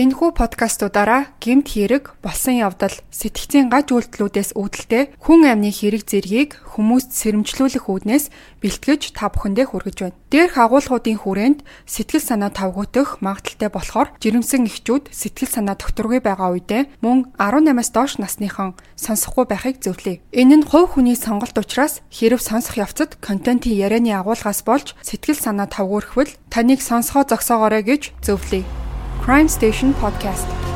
Энэхүү подкастуудаараа гэмт хэрэг, болсон явдал, сэтгцийн гаж үйлдэлүүдээс үүдэлтэй хүн амны хэрэг зэргийг хүмүүст сэрэмжлүүлэх үүднээс бэлтгэж та бүхэндээ хүргэж байна. Дээрх агуулгуудын хүрээнд сэтгэл санаа тавгуутах магадaltaй болохоор жирэмсэн эхчүүд сэтгэл санаа докторгүй байгаа үедээ мөн 18-аас доош насныхан сонсохгүй байхыг зөвлөе. Энэ нь хувь хүний сонголт учраас хэрэг сонсох явцад контентын ярианы агуулгаас болж сэтгэл санаа тавгуурхвал таныг сонсгоо зогсоогоорой гэж зөвлөе. Crime Station Podcast.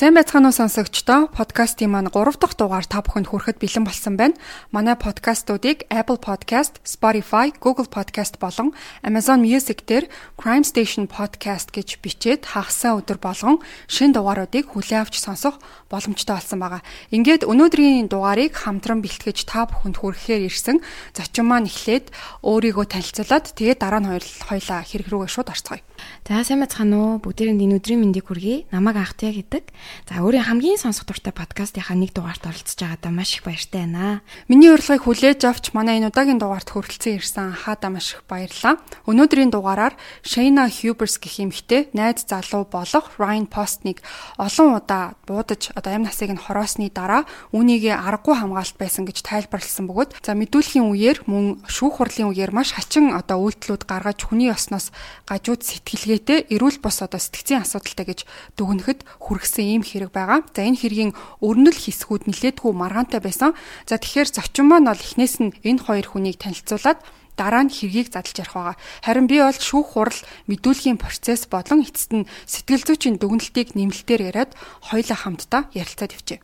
Сайн байцгаана уу сонсогчдоо. Подкастын маань 3 дахь дугаар та бүхэнд хүрэхэд бэлэн болсон байна. Манай подкастуудыг Apple Podcast, Spotify, Google Podcast болон Amazon Music дээр Crime Station Podcast гэж бичээд хагасаа өдөр болгон шинэ дугааруудыг хүлээн авч сонсох боломжтой болсон байгаа. Ингээд өнөөдрийн дугаарыг хамтран бэлтгэж та бүхэнд хүрэхээр ирсэн зочин маань эхлээд өөрийгөө танилцуулаад тэгээд дараа нь хоёлаа хэрэг рүүгээ шууд орцгоё. За сайн байцгаана уу. Бүгдээрээ энэ өдрийн мэндийг хүргэе. Намайг Ахтя гэдэг. За өөрийн хамгийн сонсох дуртай подкастынхаа нэг дугаарт оролцож байгаадаа маш их баяртай байна. Миний урилгыг хүлээж авч манай энэ удаагийн дугаарт хүрэлцэн ирсэн хаадаа маш их баярлалаа. Өнөөдрийн дугаараар Shayna Hubers гэх эмэгтэй найз залуу болох Ryan Post-ыг олон удаа буудаж одоо амь насыг нь хороосны дараа үүнийг аргагүй хамгаалт байсан гэж тайлбарлсан бөгөөд за мэдүүлэхийн үеэр мөн шүүх хурлын үеэр маш хачин одоо үйлдэлүүд гаргаж хүний осноос гажууд сэтгэлгээтэй эрүүл бос одоо сэтгцийн асуудалтай гэж дүгнэхэд хүргэсэн ийм хэрэг байгаа. За энэ хэргийн өрнөл хэсгүүд нилээдгүй маргаантай байсан. За тэгэхээр зочин маань бол эхнээс нь энэ хоёр хүнийг танилцуулаад дараа нь хэргийг задлж ярих байгаа. Харин би бол шүүх хурал мэдүүлгийн процесс болон эцэст нь сэтгэл зүйчийн дүгнэлтийг нэмэлтээр яриад хоёулаа хамтдаа ярилцаад ивчээ.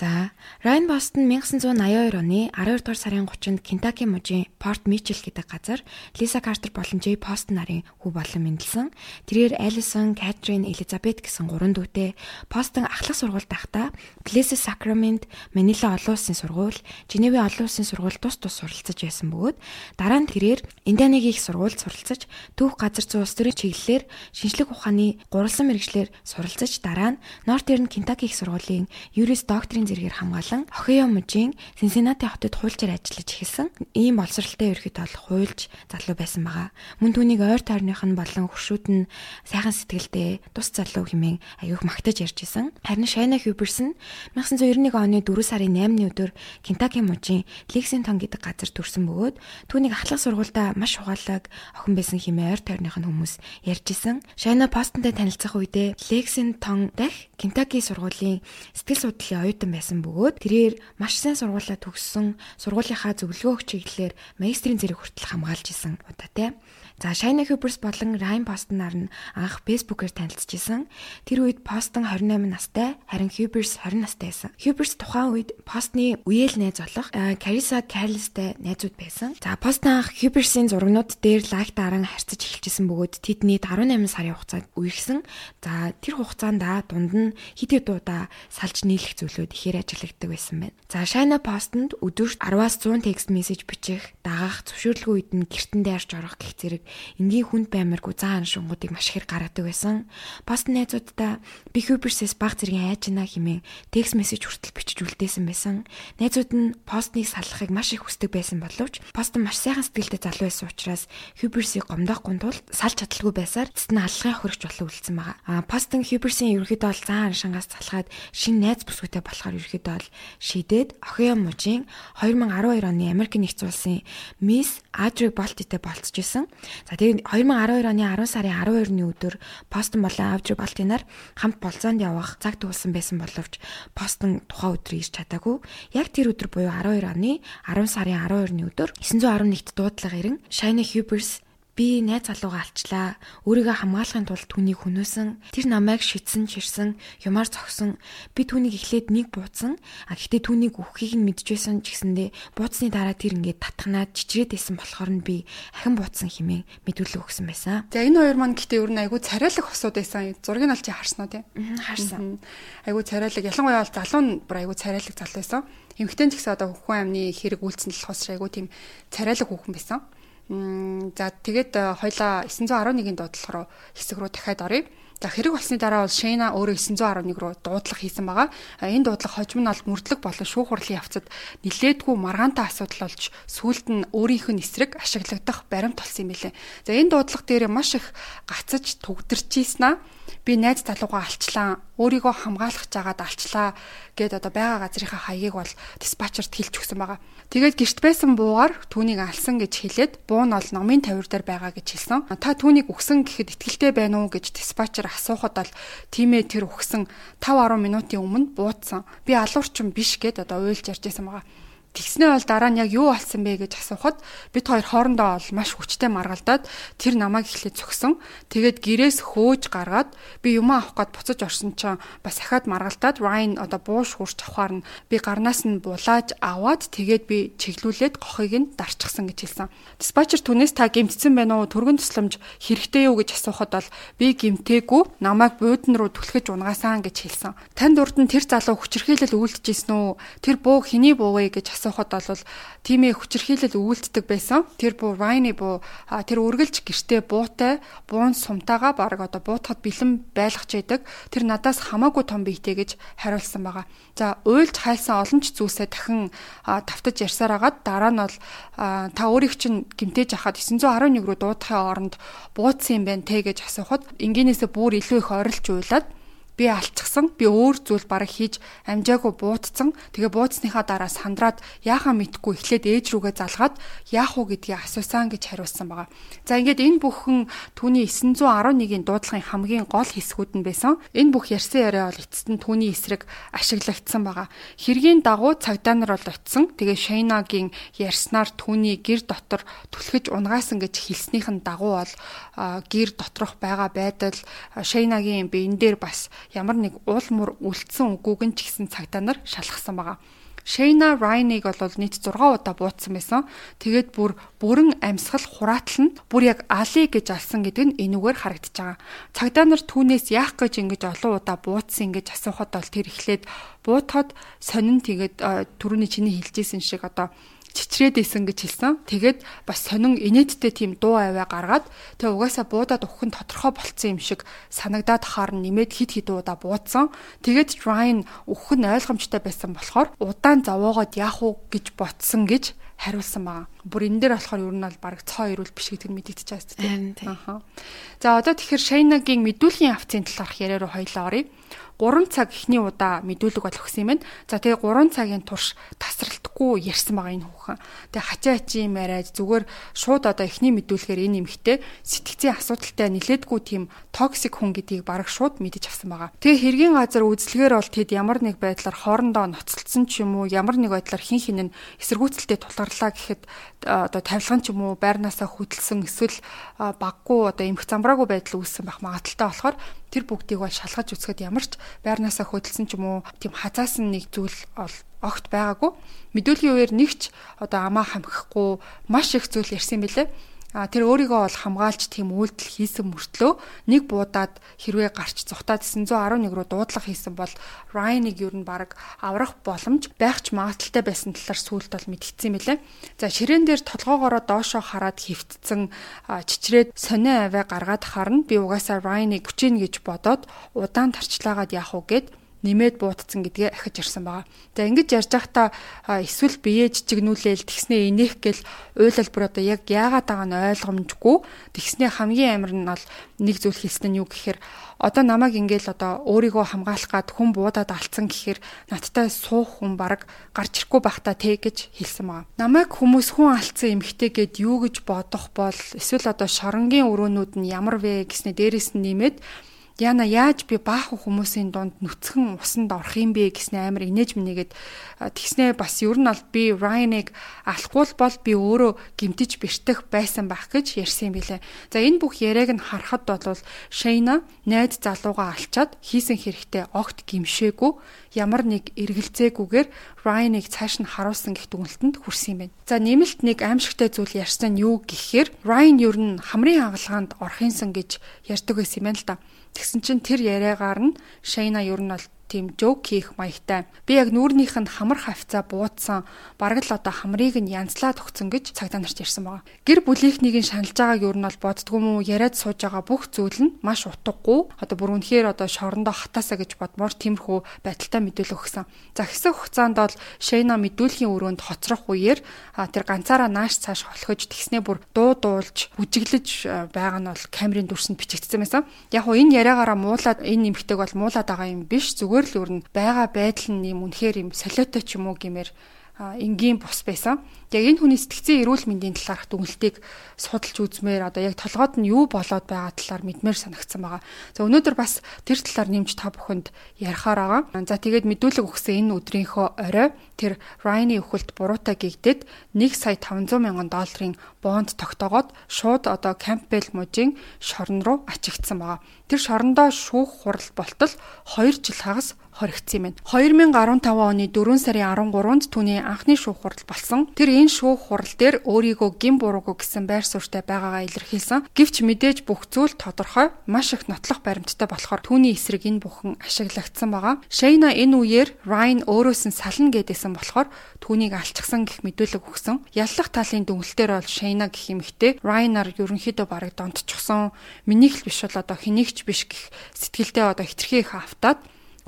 За, Ryan Boston 1982 оны 12 дугаар сарын 30-нд Kentucky мужийн Port Mitchell гэдэг газар Lisa Carter болон Jay Poston нарын хүү болон мэндэлсэн. Тэрээр Allison, Catherine, Elizabeth гэсэн гурван дүүтэй Poston ахлах сургуульд байхдаа Blessed Sacrament, Manila олон улсын сургууль, Женевийн олон улсын сургууль тус тус суралцаж байсан бөгөөд дараа нь тэрээр Индианыгийн их сургуульд суралцаж түүх газар зүйн улс төрийн чиглэлээр шинжлэх ухааны гурвалсан мэрэгчлэр суралцаж дараа нь Northern Kentucky их сургуулийн Juris Doctor-ийн зэрэгээр хамгаалan Ohio мужийн Cincinnati хотод хуульчаар ажиллаж эхэлсэн. Ийм боловсралтай ерөөхдөө бол хуульч залуу байсан байгаа. Мөн түүнийг ойр тойрных нь болон хуршууд нь сайхан сэтгэлтэй тус залуу хэмээн аяух магтаж ярьж исэн. Харин Shayna Hubers нь 1991 оны 4 сарын 8-ны өдөр Kentucky мужийн Lexington гэдэг газар төрсэн бөгөөд түүнийг ахлах сургуультай маш ухаалаг охин байсан хэмээн ойр тойрных нь хүмүүс ярьж исэн. Shayna Poston-тай танилцах үедээ Lexington дахь Kentucky сургуулийн сэтгэл судлалын оюутан байсан бөгөөд тэрээр маш сайн сургуулаа төгссөн сургуулийнхаа зөвлөгөөх чиглэлээр магистрийн зэрэг хүртэл хамгаалж исэн удаа те. За Shayna Hubers болон Ryan Poston-аар нь анх Facebook-ээр танилцчихсан. Тэр үед Poston 28 настай, харин Hubers 20 настай байсан. Hubers тухайн үед Poston-ы үеэл найз болох Carissa Carlos-тай найзууд байсан. За Poston анх Hubers-ийн зургнууд дээр лайк даран харьцаж эхэлжсэн бөгөөд тэдний 18 сарын хугацаанд үерхсэн. За тэр хугацаанд дунд нь хит хит удаа салж нийлэх зүйлүүд ихээр ажиллагддаг байсан байна. За Shayna Poston-д өдөрт 10-аас 100 текст мессеж бичих, дагах, зөвшөөрлгүй үед нь гэртэн дайрч орох гэх зэрэг энгийн хүнд баймаргүй заан шунгуудыг маш их гаргадаг байсан. Пост найзуудтай би Hubers-с баг зэргийн айжна хэмээн текст мессеж хүртэл бичиж үлдээсэн байсан. Найзууд нь постныг салахыг маш их хүсдэг байсан боловч пост нь маш сайхан сэтгэлтэй залуу байсан учраас Hubers-ийг гомдоохгүй тулд салж чадлагүй байсаар цэст нь аллагын хөрөгч болон үлдсэн байгаа. А пост нь Hubers-ийн ерөөхдөө бол заан шангаас залхаад шинэ найз бүсгүйтэй болохоор ерөөхдөө бол шийдээд Ohio мужийн 2012 оны Америк нэгдсэн улсын Miss Audrey Bolt-тэй болцож исэн. За тэгээд 2012 оны 10 сарын 12-ны өдөр Постон болон Авжи Балтинаар хамт болзоонд явах цаг туулсан байсан боловч Постон тухайн өдөр ирч чадаагүй. Яг тэр өдөр буюу 12 оны 10 сарын 12-ны өдөр 911-т дуудлага ирэн Shiny Hubers би найз залуугаа алчлаа. Өөрийгөө хамгаалахын тулд түүнийг хөнөөсөн. Тэр намайг шидсэн, чирсэн, юмар зогсон. Би түүнийг эхлээд нэг бууцсан. А гэхдээ түүнийг өгөхийг нь мэдчихсэн ч гэсэндээ бууцсны дараа тэр ингээд татхнаад чичрээд исэн болохоор нь би ахин бууцсан хэмээн мэдүүлэг өгсөн байсан. За энэ хоёр маань гэхдээ ер нь айгүй царайлаг хосууд байсан. Зургийг нь чи харсан уу тий? Харсан. Айгүй царайлаг. Ялангуяа бол залуу нь бүр айгүй царайлаг залуу байсан. Эмэгтэй ч гэсэн одоо хүн амны хэрэг үйлцэн учраас айгүй тийм царайлаг хүүхэн байсан. За тэгээд хоёлаа 911-ийн дуудлага руу хэсэг рүү дахиад оръё. За хэрэг болсны дараа бол Шейна өөрөө 911 руу дуудлага хийсэн байгаа. Энэ дуудлага хожим нь бол мөрдлөг болон шүүх хурлын явцад нилээдгүй маргаантай асуудал болж сүүлд нь өөрийнх нь эсрэг ашиглагдах баримт болсон юм билээ. За энэ дуудлага дээр маш их гацаж түгдэрчээсэн аа би найз залуугаа алчлаа өөрийгөө хамгаалах жагаад алчлаа гэд одоо байгаа газрынхаа хаягийг бол диспатчерт хэлж өгсөн байгаа. Тэгээд гэрт байсан буугаар түүнийг алсан гэж хэлээд буу нь бол номын тавир дээр байгаа гэж хэлсэн. Та түүнийг өгсөн гэхэд итгэлтэй байна уу гэж диспатчер асуухад бол тиймээ тэр өгсөн 5 10 минутын өмнө буудсан. Би алуурчин биш гэд одоо уйлж ярьж байсан байгаа. Тэгснээ бол дараа нь яг юу болсон бэ гэж асуухад бид хоёр хоорондоо бол маш хүчтэй маргалдаад тэр намайг эхлээд цогсон. Тэгээд гэрээс хөөж гаргаад би юм авах гээд буцаж орсон чинь бас ахаад маргалдаад Ryan одоо бууш хурж авахаар нь би гарнаас нь булааж аваад тэгээд би чиглүүлээд гохыг нь дарчихсан гэж хэлсэн. Диспатчер түнээс та гимтсэн байна уу? Түргэн тусламж хэрэгтэй юу гэж асуухад бол би гимтээгүй намайг буудан руу түлхэж унгаасан гэж хэлсэн. Танд урд нь тэр залуу хүчирхийлэл үйлдэжсэн үү? Тэр буу хэний буу вэ гэж асуухад бол тимээ хүчирхийлэл өвөлддөг байсан. Тэр буу Райны буу тэр үргэлж гэртээ буутай, буун сумтаага баг одоо буутахад бэлэн байлгach байдаг. Тэр надаас хамаагүй том биетэй гэж хариулсан байгаа. За уйлж хайлсан олон ч зүйлсээ дахин давтаж ярьсаар агаад дараа нь бол та өөрийг чинь гимтээж ахад 911 рүү дуудахын оронд буудсан юм байна те гэж асуухад энгийнээсээ бүр илүү их орилж уйлаад би алчсан би өөр зүйл бараг хийж амжаагүй буутцсан тэгээ бууцсныхаа дараа сандраад яахаа мэдгүй эхлээд ээж рүүгээ залгаад яах уу гэдгийг асуусан гэж хариулсан байгаа. За ингээд энэ бүхэн түүний 911-ийн дуудлагын хамгийн гол хэсгүүд нь байсан. Энэ бүх ярьсан яриа бол эцэст нь түүний эсрэг ашиглагдсан байгаа. Хэргийн дагуу цагдаа нар бол очсон. Тэгээ Шейнагийн ярьснаар түүний гэр дотор түлхэж унгаасан гэж хэлснийх нь дагуу бол гэр доторх байгаа байдал Шейнагийн биен дээр бас ямар нэг уул мөр үлдсэн үгүйг нь ч гэсэн цагдаа нар шалгасан байгаа. Shayna Ryan-ыг бол нийт 6 удаа буутсан байсан. Тэгээд бүр бүрэн амьсгал хураатал нь бүр яг али гэж алсан гэдэг нь энүүгээр харагдаж байгаа. Цагдаа нар түүнээс яах гэж ингэж олон удаа буутсан гэж асуухад бол тэр эхлээд буутахад сонин тэгээд түрүүний чиний хэлжсэн шиг одоо чичрээд исэн гэж хэлсэн. Тэгээд бас сонин инээдтэй тийм дуу аваа гаргаад тэгээ угаасаа буудаад өгөх нь тодорхой болцсон юм шиг санагдаад хаар нэмээд хит хит удаа буудсан. Тэгээд Ryan өгөх нь ойлгомжтой байсан болохоор удаан зовоогоод яах уу гэж ботсон гэж хариулсан байгаа. Бүр энэ дээр болохоор ер нь бол баг цоо ирүүл биш гэдэг нь мэдэгдэж байгаа тийм. Аха. За одоо тэгэхээр Shayna-гийн мэдүүлгийн авцын талаарх яриа руу хоёлаа оръё. 3 цаг ихний удаа мэдүүлэг бол өгсөн юм байна. За тэгээ 3 цагийн турш тасралтгүй ярьсан байгаа энэ хүүхэн. Тэгээ хачаа хачи юм яриад зүгээр шууд одоо ихний мэдүүлгээр энэ эмхтэй сэтгцийн асуудалтай нилээдгүй тийм токсик хүн гэдгийг бараг шууд мэдэж авсан байгаа. Тэгээ хэргийн газар үзлэгээр бол тэд ямар нэг байдлаар хоорондоо ноцолцсон ч юм уу ямар нэг байдлаар хин хин нь эсэргүүцэлтэд тулгарлаа гэхэд одоо тавилган ч юм уу байрнаасаа хөдөлсөн эсвэл баггүй одоо эмх замбраагүй байдал үүссэн байх магадaltaй болохоор тэр бүгдийг бол шалгаж үзэхэд ямар ч байрнаасаа хөдөлсөн ч юм уу тийм хазаасан нэг зүйл огт байгаагүй. Мэдүүлгийн үеэр нэгч одоо амаа хамхихгүй маш их зүйл ярьсан юм билэ. А тэр өөрийгөө бол хамгаалж тийм үйлдэл хийсэн мөртлөө нэг буудаад хэрвээ гарч зүхтаад 911 руу дуудлага хийсэн бол Ryan-ыг юу н баг аврах боломж байх ч магадaltaй байсан талаар сүулт бол мэдгдсэн мэлээ. За ширээн дээр толгоогоороо доошоо хараад хөвтцэн чичрээд сонио аваа гаргаад харна би угаасаа Ryan-ыг хүчээн гэж бодоод удаан тарчлаагаад яах уу гэд нэмээд буутцсан гэдгээ ахиж ирсэн байгаа. За ингэж ярьж байхдаа эсвэл бие жижигнүүлээл тэгснээ инех гэл уйлал бүр одоо яг яагаад байгаа нь ойлгомжгүй. Тэгснээ хамгийн амар нь бол нэг зүйл хэлсэн нь юу гэхээр одоо намайг ингээл одоо өөрийгөө хамгаалах гад хүн буудаад алдсан гэхээр надтай суух хүн баг гарч ирэхгүй байхдаа тэ гэж хэлсэн байгаа. Намайг хүмүүс хүн алдсан эмхтэй гэд юу гэж бодох бол эсвэл одоо шоронгийн өрөөнүүд нь ямар вэ гэснээр дээрэс нь нэмээд Яна яаж би баахан хүмүүсийн дунд нүцгэн усанд орох юм бэ гэснээр амар инээж минийгээд тэгснээ бас ер нь бол би Ryan-ыг алахгүй бол би өөрөө гимтэж бэртэх байсан байх гэж ярьсан юм билэ. За энэ бүх яриаг нь харахад бол Shayna найз залууга алчаад хийсэн хэрэгтэй огт гимшээгүй ямар нэг эргэлзээгүйгээр Ryan-ыг цааш нь харуулсан гэх дүгнэлтэнд хүрсэн юм байна. За нэмэлт нэг аимшигтай зүйл ярьсан нь юу гэхээр Ryan ер нь хамрын хагалгаанд орохынсан гэж ярьдаг байсан юм байна л да. Тэгсэн чинь тэр яриагаар нь Шайна ер нь бол тийм жоок хийх маягтай. Би яг нүүрнийх нь хамар хавцаа буудсан бараг л одоо хамрыг нь янзлаад өгцөн гэж цагдаа нарт ярьсан байгаа. Гэр бүлийнхнийг нь шаналж байгааг юу нь бол боддгоо мүү яриад сууж байгаа бүх зүйл нь маш утгагүй. Одоо бүр үнэхээр одоо шорондоо хатаасаа гэж бодмоор тиймэрхүү байдалтай мэдээлэл өгсөн. За хэсэг хугацаанд бол Шейна мэдүүлгийн өрөөнд хоцрох үеэр тэр ганцаараа нааш цааш холхож тэгснээ бүр дуу дуулж бүжиглэж байгаа нь бол камерын дүрсэнд бичигдсэн байсан. Яг энэ яриагаараа муулаад энэ нэмэгтэйг бол муулаад байгаа юм биш зүгээр л өөр нь байгаа байдал нь юм үнэхээр юм солиотой ч юм уу гэмээр энгийн бус байсан. Яг энэ хүний сэтгцийн эрүүл мэндийн талаарх дүгнэлтийг судалж үзмээр одоо яг толгойд нь юу болоод байгаа талаар мэдмээр санагдсан байгаа. За өнөөдөр бас тэр талаар нэмж та бүхэнд ярихаар байгаа. За тэгээд мэдүүлэг өгсөн энэ өдрийнхөө орой тэр Райны өхөлт буруутай гэгдээд 1 сая 500 мянган долларын бонд тогтоогоод шууд одоо Campbell мужийн шорон руу ачигдсан байгаа. Тэр шорондоо шүүх хурал болтол 2 жил хагас хоригдсан юм байна. 2015 оны 4 сарын 13-нд түүний анхны шүүх хурал болсон. Тэр энэ шүүх хурал дээр өөрийгөө гин буруугүй гэсэн байр суурьтай байгаагаа илэрхийлсэн. Гэвч мэдээж бүх зүйл тодорхой, маш их нотлох баримттай болохоор түүний эсрэг энэ бүхэн ашиглагдсан байгаа. Шейна энэ үеэр Райн өөрөөс нь сална гэдээсэн болохоор түүнийг алчсан гэх мэдүүлэг өгсөн. Яллах талын дүнэлтээр бол Шейна гэх эмэгтэй Райнаар ерөнхийдөө бараг донтчихсон. Минийх л биш бол одоо хэнийгч биш гэх сэтгэлдээ одоо хитрхи их автаад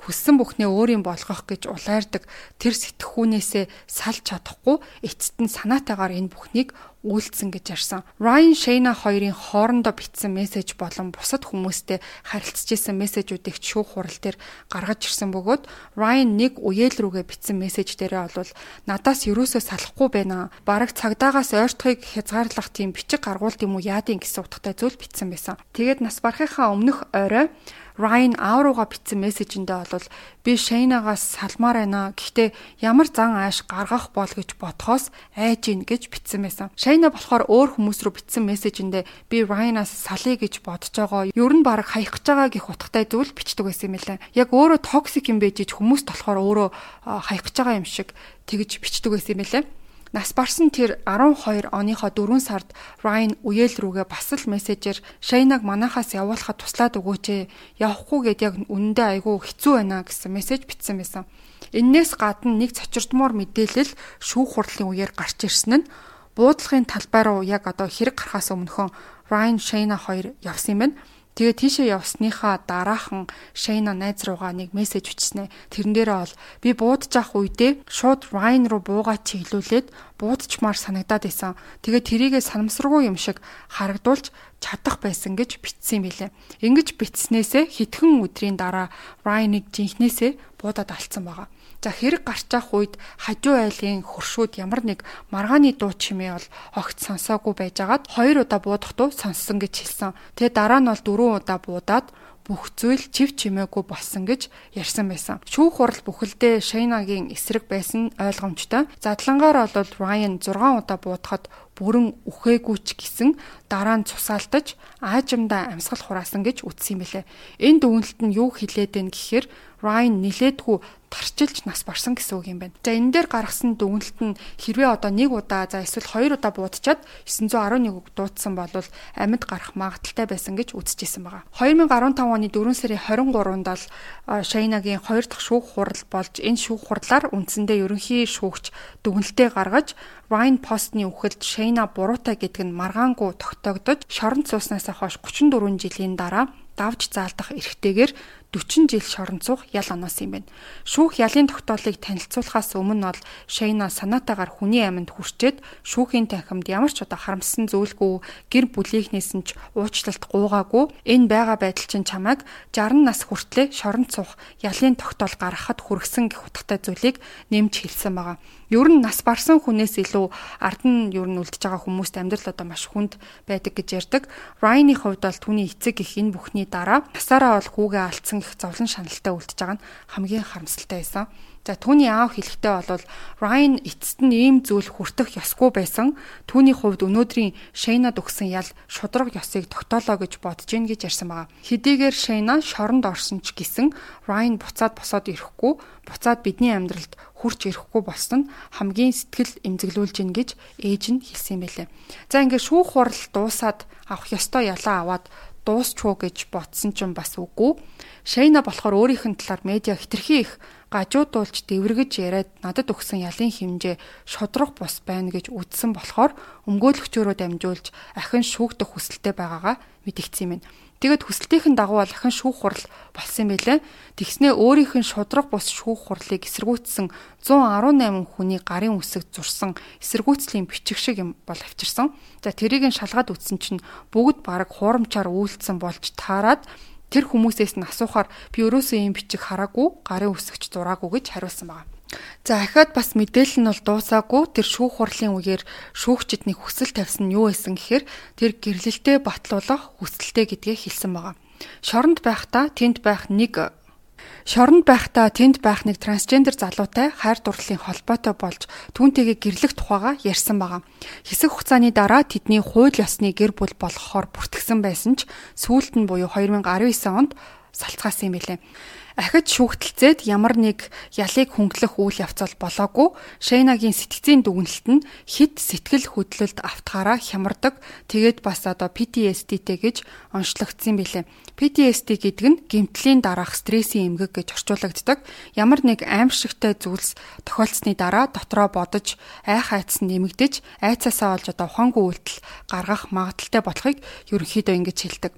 хүссэн бүхнээ өөрийн болгох гэж улайрдаг тэр сэтгхүүнээсээ салж чадахгүй эцэст нь санаатайгаар энэ бүхнийг үйлдсэн гэж ярьсан. Ryan Shayna хоёрын хоорондоо бичсэн мессеж болон бусад хүмүүстэй харилцаж исэн мессежүүдийг шүүх хурал дээр гаргаж ирсэн бөгөөд Ryan нэг үеэл рүүгээ бичсэн мессеж дээрээ бол надаас юусоо салахгүй байна. Бараг цагдаагаас ойртохыг хязгаарлах тийм бичиг гаргуулт юм уу яадын гэсэн утгатай зүйл бичсэн байсан. Тэгээд нас барахынхаа өмнөх орой Ryan Aurууга бичсэн мессежиндээ бол би Shayna-гаас салмаар байна. Гэхдээ ямар зан ааш гаргах бол гэж бодхоос айж ийн гэж бичсэн байсан. Shayna болохоор өөр хүмүүс рүү бичсэн мессежиндээ би Ryan-аас салъя гэж бодож байгаа. Ер нь баг хаях гэж байгаа гэх утгатай зүйл бичдэг байсан юм лээ. Яг өөрөө токсик юм байж хүмүүс болохоор өөрөө хаях гэж байгаа юм шиг тэгж бичдэг байсан юм лээ. Нас барсан тэр 12 оныхоо 4 сард Ryan үеэл рүүгээ бас л мессежээр Shayna-г манахаас явуулахад туслаад өгөөч ээ. Явахгүй гэд яг үнэндээ айгүй хэцүү байна гэсэн мессеж бичсэн байсан. Иннээс гадна нэг цочирдмоор мэдээлэл шүүх хурлын үеэр гарч ирсэн нь буудлагын талбай руу яг одоо хэрэг гарахаас өмнөхөн Ryan Shayna хоёр явсан юм байна. Тэгээ тийшээ явсныхаа дараахан Шейна найз руугаа нэг мессеж бичснэ. Тэрэн дээрээ бол би буудаж явах үедээ шууд Ryan руу буугаа чиглүүлээд буудчмаар санагдаад исэн. Тэгээ тэрийгээ санамсаргүй юм шиг харагдуулж чадах байсан гэж бичсэн юм билээ. Ингиж бичснээсээ хитгэн өдрийн дараа Ryan-ыг жинхнээсээ буудаад алдсан байгаа. За хэрэг гарч ах үед хажуу айлын хөршүүд ямар нэг маргааны дуу чимээ бол огт сонсоогүй байжгаад хоёр удаа буудах дуу сонссон гэж хэлсэн. Тэгээ дараа нь бол дөрвөн удаа буудаад бүх зүйл чив чимээгүй болсон гэж ярьсан байсан. Шүүх хурал бүхэлдээ Шейнагийн эсрэг байсан ойлгомжтой. Задлангаар бол Ryan 6 удаа буудахад бүрэн үхээгүй ч гэсэн дараа нь цусаалтаж аажимдаа амьсгал хураасан гэж үтсэн юм билээ. Энэ дүгнэлт нь юу хэлээд байна гэхээр Ryan нилээдгүй тарчилж нас барсан гэсэн үг юм байна. За энэ дээр гаргасан дүгнэлт нь хэрвээ одоо нэг удаа за эсвэл хоёр удаа буудчаад 911 дуудсан бол амьд гарах магадaltaй байсан гэж үзэжсэн байгаа. 2015 оны 4 сарын 23-нд бол Шайнагийн хоёр дахь шүүх хурал болж энэ шүүх хурлаар үндсэндээ ерөнхий шүүгч дүгнэлтээ гаргаж Ryan Post-ны үхэлд Shayna буруутай гэдэг нь маргаангүй тогтоогдож шоронд сууснаас хойш 34 жилийн дараа давж заалдах эрхтэйгээр 40 жил шоронд суух ял оноос юм байна. Шүүх ялын тогтоолыг танилцуулахаас өмнө бол Шейна санаатаагаар хүний аминд хүрчээд шүүхийн танхимд ямар ч одоо харамссан зүйлгүй гэр бүлийнхнээс нь ч уучлалт гуугаагүй энэ байгаа байдал чинь чамайг 60 нас хүртлээр шоронд суух ялын тогтоол гаргахад хүргэсэн гэх утгатай зүйлийг нэмж хэлсэн байгаа. Ер нь нас барсан хүнээс илүү ард нь ер нь үлдэж байгаа хүмүүст амьдрал одоо маш хүнд байдаг гэж ярьдаг. Райны хувьд бол түүний эцэг их энэ бүхний дараа насаараа бол хүүгээ алдсан их зовлон шаналтай үлдэж байгаа нь хамгийн харамсалтай байсан. За түүний аав хэлэхдээ бол Ryan эцэст нь ийм зүйл хүртэх ёсгүй байсан. Түүний хувьд өнөөдрийн Shayna өгсөн ял шудраг ёсыг тогтоолоо гэж бодож гин гэж ярьсан байгаа. Хэдийгээр Shayna шоронд орсон ч гэсэн Ryan буцаад босоод ирэхгүй буцаад бидний амьдралд хурж ирэхгүй болсон нь хамгийн сэтгэл эмзэглүүлж гин гэж ээж нь хэлсэн байлээ. За ингээд шүүх хурал дуусаад авах ёстой ялаа аваад дуусчуу гэж ботсон ч бас үгүй. Шейна болохоор өөрийнх нь талаар медиа хитрхи их гажуудуулж дэврэгэж яриад надад өгсөн ялын хэмжээ шодрох бус байна гэж үздсэн болохоор өмгөөлөгчөөрөө дамжуулж ахин шүүгдэх хүсэлтэй байгаагаа мэдгдсэн юм. Тэгэд хүсэлтийнхэн дагуу ахин шүүх хурал болсон байлээ. Тэгснээ өөрийнх нь шудраг бус шүүх хурлыг эсэргүүцсэн 118 хүний гарын үсэг зурсан эсэргүүцлийн бичиг шиг юм бол авчирсан. За тэрийг нь шалгаад үтсэн чинь бүгд бараг хуурамчаар үйлдэлсэн болж таарад тэр хүмүүсээс нь асуухаар би өрөөсөө юм бичиг хараагүй гарын үсэгч зураагүй гэж хариулсан байна. За ахаад бас мэдээлэл нь бол дуусаагүй тэр шүүх хурлын үеэр шүүгчдний хүсэл тавьсан нь юу байсан гэхээр тэр гэрлэлтэд батлуулах хүсэлтэй гэдгээ хэлсэн байгаа. Шоронд байхдаа тэнд байх нэг Шоронд байхдаа тэнд байх нэг трансгендер залуутай хайр дурлалын холбоотой болж түүнтэйгээ гэрлэх тухайга ярьсан байгаа. Хэсэг хугацааны дараа тэдний хууль ёсны гэр бүл болгохоор бүртгэсэн байсан ч сүүлд нь буюу 2019 онд салцгаасан юм билээ ахиж шүүхтэлцээд ямар нэг ялыг хөнгөлөх үйл явц бол болоогүй. Шейнагийн сэтгцийн дүгнэлт нь хит сэтгэл хөдлөлд автгаараа хямардаг. Тэгээд бас одоо PTSD-тэй гэж онцлогдсон билээ. PTSD гэдэг нь гэмтлийн дараах стрессийн эмгэг гэж орчуулагддаг. Ямар нэг аимшигтай зүйлс тохиолдсны дараа дотроо бодож айх айдас нэмэгдэж айцаасаа олж одоо ухаангүй үйлдэл гаргах магадaltaй болохыг ерөнхийдөө ингэж хэлдэг.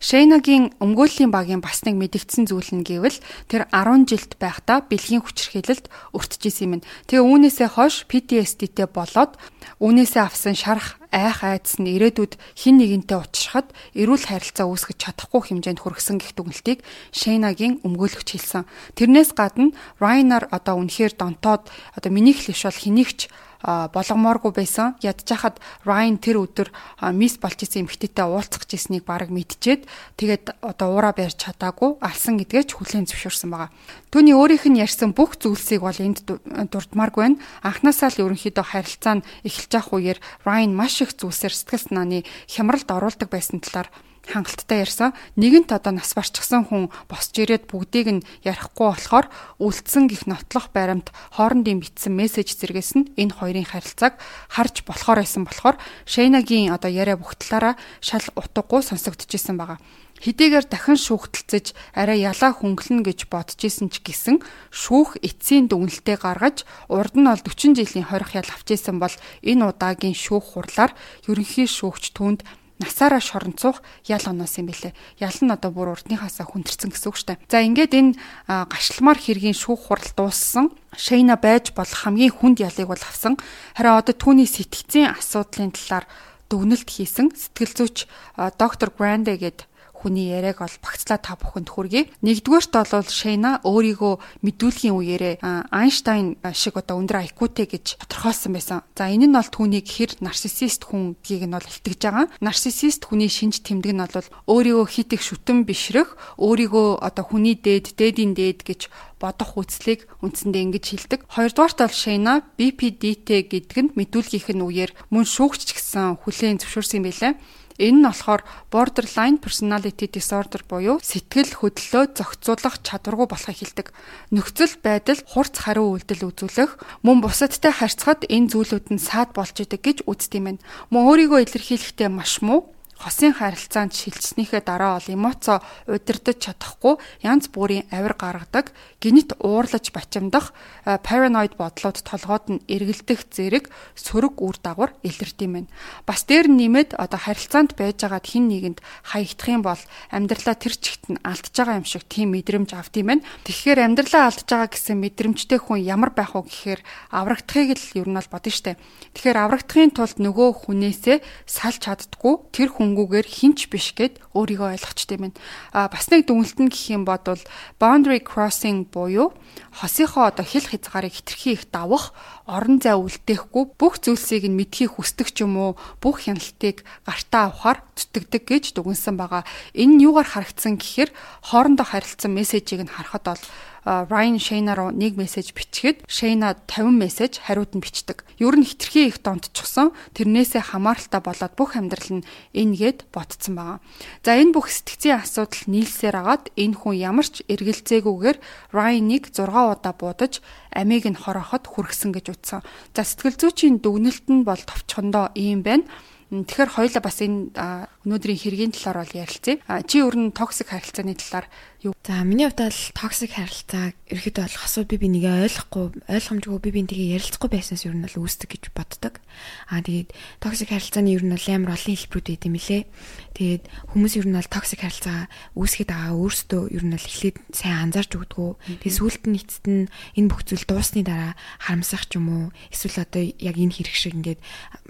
Шейнагийн өмгөөллийн багийн бас нэг мэдгдсэн зүйл нь гэвэл тэр 10 жилд байхдаа бэлгийн хүчирхийлэлд өртөжсэн юм. Тэгээ үүнээсээ хойш PTSD-тэй болоод үүнээсээ авсан шарах айх айдас нь ирээдүйд хин нэгэнтэй уулзрахад эрүүл харилцаа үүсгэж чадахгүй хэмжээнд хүргэсэн гэх дүгнэлтийг Шейнагийн өмгөөлөгч хэлсэн. Тэрнээс гадна Райнер одоо үнэхээр донтоод одоо минийх л биш бол хэнийгч болгомооргүй байсан. Ядчихад Ryan тэр өдөр мисс болж исэн эмэгтэйтэй уулзах гэснийг баг мэдчихээд тэгээд одоо уура барьж чадаагүй алсан гэдгээ ч хүлээн зөвшөөрсөн байгаа. Түүний өөрийнх нь ярьсан бүх зүйлсийг бол энд дурдмааргүй байна. Анхнаасаа л ерөнхийдөө харилцаа нь эхэлж явах үеэр Ryan маш их зүйлсээр сэтгэл санааны хямралд оруулдаг байсан талаар хангалттай ярьсан. Нэгэнт одоо нас барчсан хүн босч ирээд бүгдийг нь ярихгүй болохоор үлдсэн гих нотлох баримт хоорондын бичсэн мессеж зэрэгс нь энэ хоёрын харилцааг харж болохоор байсан болохоор Шейнагийн одоо яриа бүх талаараа шал утгагүй сонсогдчихсэн байгаа хэдийгээр дахин шүүхтэлцэж арай ялаа хөнгөлнө гэж бодож исэн ч гэсэн шүүх эцсийн дүгнэлтээ гаргаж урд нь бол 40 жилийн хорих ял авч исэн бол энэ удаагийн шүүх хурлаар ерөнхий шүүгч түүнд насаараа шоронцох ял оноос юм бэлээ. Ял нь одоо бүр урдныхаасаа хүндэрсэн гэсэн үг дээ. За ингээд энэ гашламар хэргийн шүүх хурал дууссан. Шейна байж болох хамгийн хүнд ялыг бол авсан. Харин одоо түүний сэтгцийн асуудлын талаар дүгнэлт хийсэн сэтгэл зүйч доктор Гранде гээд хүний яриаг ол багцлаа та бүхэнд хүргэе. Нэгдүгээрт бол Шейна өөрийгөө мэдүүлгийн үеэрээ Айнштайн шиг одоо өндөр IQ-тэй гэж тодорхойлсон байсан. За энэ нь бол түүнийг хэр нарциссист хүн гэдгийг нь бол илтгэж байгаа. Нарциссист хүний шинж тэмдэг нь бол өөрийгөө хит их шүтэн бишрэх, өөрийгөө одоо хүний дээд, дээдийн дээд гэж бодох үслийг үндсэндээ ингэж хэлдэг. Хоёрдугаарт бол Шейна BPD-тэй гэдэг нь мэдүүлгийнх нь үеэр мөн шүүгч гэсэн хүлээн зөвшөөрсөн юм билээ. Энэ нь болохоор borderline personality disorder буюу сэтгэл хөдлөлөө зохицуулах чадваргүй болохыг хэлдэг. Нөхцөл байдал хурц хариу үйлдэл үзүүлэх, мөн бусадтай харьцахад энэ зүйлүүд нь саад болж идэг гэж үздэг юм байна. Мөн өөрийгөө илэрхийлэхдээ маш муу хосын харилцаанд шилжснийхээ дараа бол эмоцо удирдах чадахгүй янз бүрийн авир гаргадаг, гинт уурлаж бачимдах, параноид бодлоод толгойд нь эргэлдэх зэрэг сөрөг үр дагавар илэрдэг юм байна. Бас дээр нэмээд одоо харилцаанд байж байгаад хин нэгэнд хаягдах юм бол амьдралаа тэр чигт нь алдж байгаа юм шиг тийм мэдрэмж авд юм байна. Тэгэхээр амьдралаа алдж байгаа гэсэн мэдрэмжтэй хүн ямар байх вэ гэхээр аврагдахыг л ер нь бол бодно штэ. Тэгэхээр аврагдахын тулд нөгөө хүнээсээ салж чаддгүй тэр хүн өнгөгээр хинч биш гэд өөрийгөө ойлгочтой юм. А бас нэг дүнэлт нь гэх юм бодвол boundary crossing буюу хосынхоо одоо хил хязгаарыг хитрхи их давах, орон зай үлдээхгүй бүх зүйлсийг нь мэдхийг хүсдэг ч юм уу, бүх хяналтыг гартаа авахар зүтгэдэг гэж дүгнсэн байгаа. Энэ нь юугаар харагдсан гэхээр хоорондоо харилцсан мессежийг нь харахад бол Ryan Shayna руу нэг мессеж бичгээд Shayna 50 мессеж хариуд нь бичдэг. Ер нь хитрхи их донтчихсон. Тэрнээсээ хамааралтай болоод бүх амьдрал нь энгээд ботцсон байгаа. За энэ бүх сэтгцийн асуудал нийлсээр агаад энэ хүн ямар ч эргэлзээгүйгээр Ryan-ыг 6 удаа буудаж амийг нь хороход хүргэсэн гэж үзсэн. За сэтгэл зүйчийн дүгнэлт нь бол товчхондоо ийм байна. Тэгэхээр хоёулаа бас энэ өнөөдрийн хэргийн талаар бол ярилцъя. Чи өөр нь токсик харилцааны талаар юу? За миний хувьд бол токсик харилцаа ерөөхдөө бол хосууд би бинийгээ ойлгохгүй, ойлгомжгүй би бинтийгээ ярилцахгүй байснаас ер нь бол үүсдэг гэж боддог. Аа тэгээд токсик харилцааны ер нь бол амар олон хэлбэрүүд байт юм лээ. Тэгээд хүмүүс ер нь бол токсик харилцаа үүсгэхэд байгаа өөрсдөө ер нь бол эхлээд сайн анзаарч өгдөггүй. Тэгээд сүулт нь эцэст нь энэ бүх зүйл дуусны дараа харамсах ч юм уу эсвэл одоо яг энэ хэрэг шиг ингээд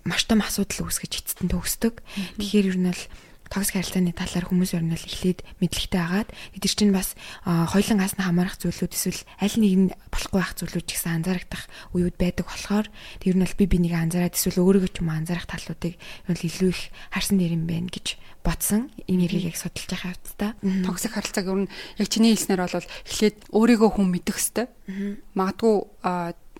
маш том асуудал үүсгэж эцэст нь төгсдөг. Тэгэхээр ер нь бол токсик харилцааны талаар хүмүүс ер нь л эхлээд мэдлэгтэй агаад тэр чинь бас хоёлын гаасна хамаарах зүйлүүд эсвэл аль нэг нь болохгүй байх зүйлүүд ч гэсэн анзаарагдах үеуд байдаг болохоор тэр нь бол би бинийг анзаараад эсвэл өөрийгөө ч юм анзаарах талуудыг ер нь илүү их харсан нэр юм байна гэж бодсон энэ хэргийг яг судалж байгаа хэвчээ. Токсик харилцааг ер нь яг чиний хэлснээр бол эхлээд өөрийгөө хүн мэдэх хэвээр. Магадгүй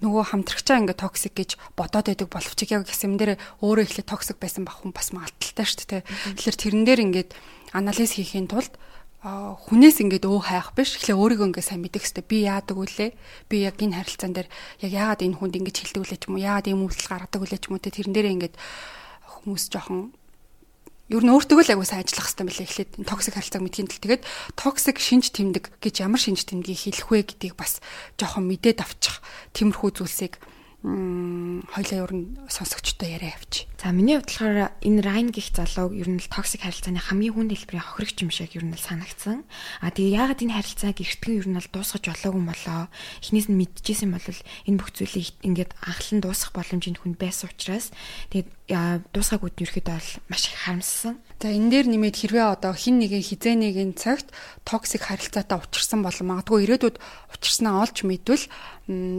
нөгөө хамтрагчаа ингээ токсик гэж бодоод байдаг боловч яг гэсэн дээр өөрөө ихлэ токсик байсан бах хүн бас магадaltaй шүү дээ. Тэгэхээр тэрэн дээр ингээд анализ хийхийн тулд хүнээс ингээд өө хайх биш эхлээ өөрийгөө ингээ сайн мэдэх хэрэгтэй. Би яадаг үлээ? Би яг энэ харилцаан дээр яг яагаад энэ хүнд ингэж хэлдэг үлээ ч юм уу? Яагаад ийм үйлдэл гаргадаг үлээ ч юм уу? Тэрэн дээр ингээд хүмүүс жоохон ер нь өөртөө л агуу сайн ажиллах хэрэгтэй мөлий эхлээд токсик харилцааг мэдхийн тул тэгээд токсик шинж тэмдэг гэж ямар шинж тэмдгийг хэлэх вэ гэдгийг бас жоохон мэдээд авчих тиймэрхүү зүйлсийг хоёлаа ер нь сонсогчтой яриа авчи. За миний хувьд болохоор энэ Райн гих залуу ер нь л токсик харилцааны хамгийн хүнд хэлбэрийн хохирогч юм шиг ер нь л санагдсан. А тэгээ яагаад энэ харилцааг эртгэн ер нь л дуусгаж болоогүй болоо. Эхнээс нь мэдчихсэн бол энэ бүх зүйлийг ингээд анхлан дуусгах боломжийн хүнд байсан учраас тэгээд дуусгаагүйд нь ерөөхдөө бол маш их харамссан. За энэ дээр нэмээд хэрвээ одоо хин нэгэн хизээ нэгэн цагт токсик харилцаатай учирсан бол магадгүй ирээдүйд учирснаа олж мэдвэл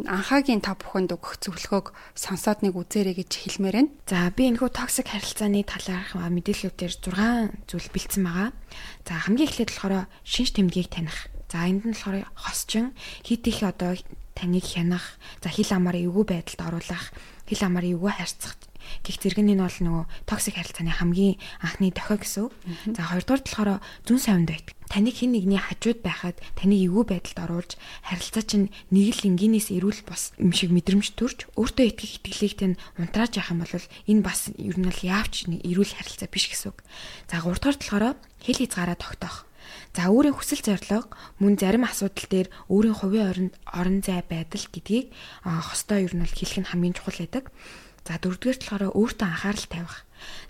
анхаагийн та бүхэнд өгөх зөвлөгөөг сонсоод нэг үзээрэй гэж хэлмээр байна. За би энэхүү токсик харилцааны талаарх мэдээллүүдээр 6 зүйл бэлдсэн байгаа. За хамгийн эхлээд болохоор шинж тэмдгийг таних. За энд нь болохоор хосчин хит их одоо таныг хянах, за хил амаар эвгүй байдалд оруулах, хил амаар эвгүй харьцах Гэх зэрэг нь бол нөгөө токсик харилцааны хамгийн анхны дохио гэсэн үг. За хоёрдугаар болохоор зүн савнд байдаг. Таныг хэн нэгний хажууд байхад таныг эвгүй байдалд оруулж харилцаа чинь нэг л энгийнээс эрүүл бос юм шиг мэдрэмж төрж өөртөө итгэх итгэлийг тань унтрааж явах юм бол энэ бас ер нь л яавч эрүүл харилцаа биш гэсэн үг. За гуравдугаар болохоор хэл хязгаараа тогтоох. За өөрийн хүсэл зорилго мөн зарим асуудал дээр өөрийн хувийн орон орон зай байдал гэдгийг хостой ер нь бол хэлэх нь хамгийн чухал байдаг. За дөрөвдүгээр талаараа өөртөө анхаарал тавих.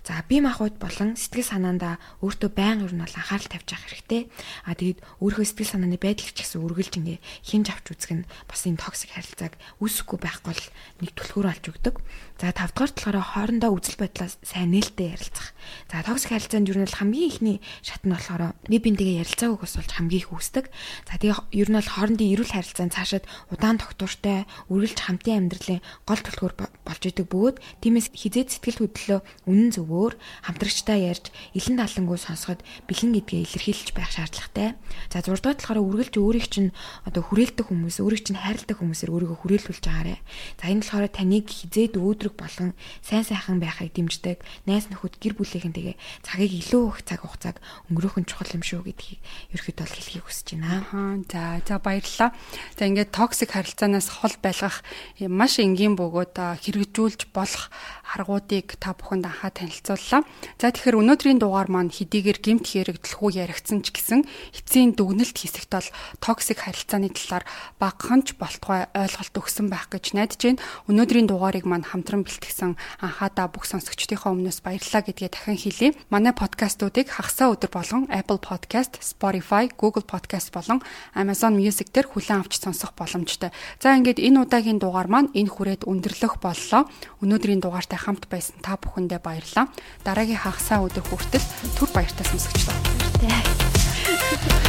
За бие махбод болон сэтгэл санаандаа өөртөө байнга ер нь бол анхаарал тавьж явах хэрэгтэй. А тэгээд өөрийнхөө сэтгэл санааны байдлыг ч гэсэн үргэлж ингээ хинж авч үзэх нь бас энэ токсик харилцааг үүсэхгүй байхгүй бол нэг түлхүүр олж өгдөг. За тавдугаар талаараа хоорондоо үзэл бодлоо сайн нээлттэй ярилцах. За токсик харилцаанд ер нь бол хамгийн ихний шат нь болохоор би бинтэйгээ ярилцаагүй бас болж хамгийн их үүсдэг. За тэгээ ер нь бол хоорондын эрүүл харилцаанд цаашаад удаан тогтвортой үргэлж хамтын амьдралын гол түлхүүр болж идэг бөгөөд тиймээс хизээд сэтгэл хөдлөлөө үнэн зөвөөр хамтрагчтай ярьж илэн талангуй сонсоход бэлэн гэдгээ илэрхийлж байх шаардлагатай. За 6 дугаар талаараа үргэлж өөрийг чинь одоо хүрээлдэг хүмүүс, өөрийг чинь хайрладаг хүмүүсээр өөрийгөө хүрээлүүлж байгаарэ. За энэ болохоор таныг хизээд өөдрөг болон сайн сайхан байхыг дэмждэг. Найз нөхөд гэр бүлийнхэнтэйгээ цагийг илүү их цаг хугацааг өнгөрөөх нь чухал юм шүү гэдгийг ерөөхдөө хэлхийг хүсэж байна. Аа за за баярлалаа. За ингээд токсик харилцаанаас хол байлгах маш энгийн бөгөөд хэрэгжүүлж болох аргуудыг та бүхэнд анхаа танилцууллаа. За тэгэхээр өнөөдрийн дугаар маань хэдийгээр гемт хэрэгдлэхүү яригдсан ч гэсэн эцсийн дүгнэлт хэсэгт бол токсик харилцааны талаар багаханч болтгой ойлголт өгсөн байх гэж найдаж байна. Өнөөдрийн дугаарыг маань хамтран бэлтгэсэн анхаадаа бүх сонсогчдийнхоо өмнөөс баярлалаа гэдгээ дахин хэлье. Манай подкастуудыг хагасаа өдөр болгон Apple Podcast, Spotify, Google Podcast болон Amazon Music дээр хүлээн авч сонсох боломжтой. За ингээд энэ удаагийн дугаар маань энэ хүрээд өндөрлөх боллоо. Өнөөдрийн дугаартай хамт байсан та бүхэндээ баярлалаа баярлалаа. Дараагийн хагасаа өдөр хүртэл түр баяртай сонсогчлаа. Баяртай.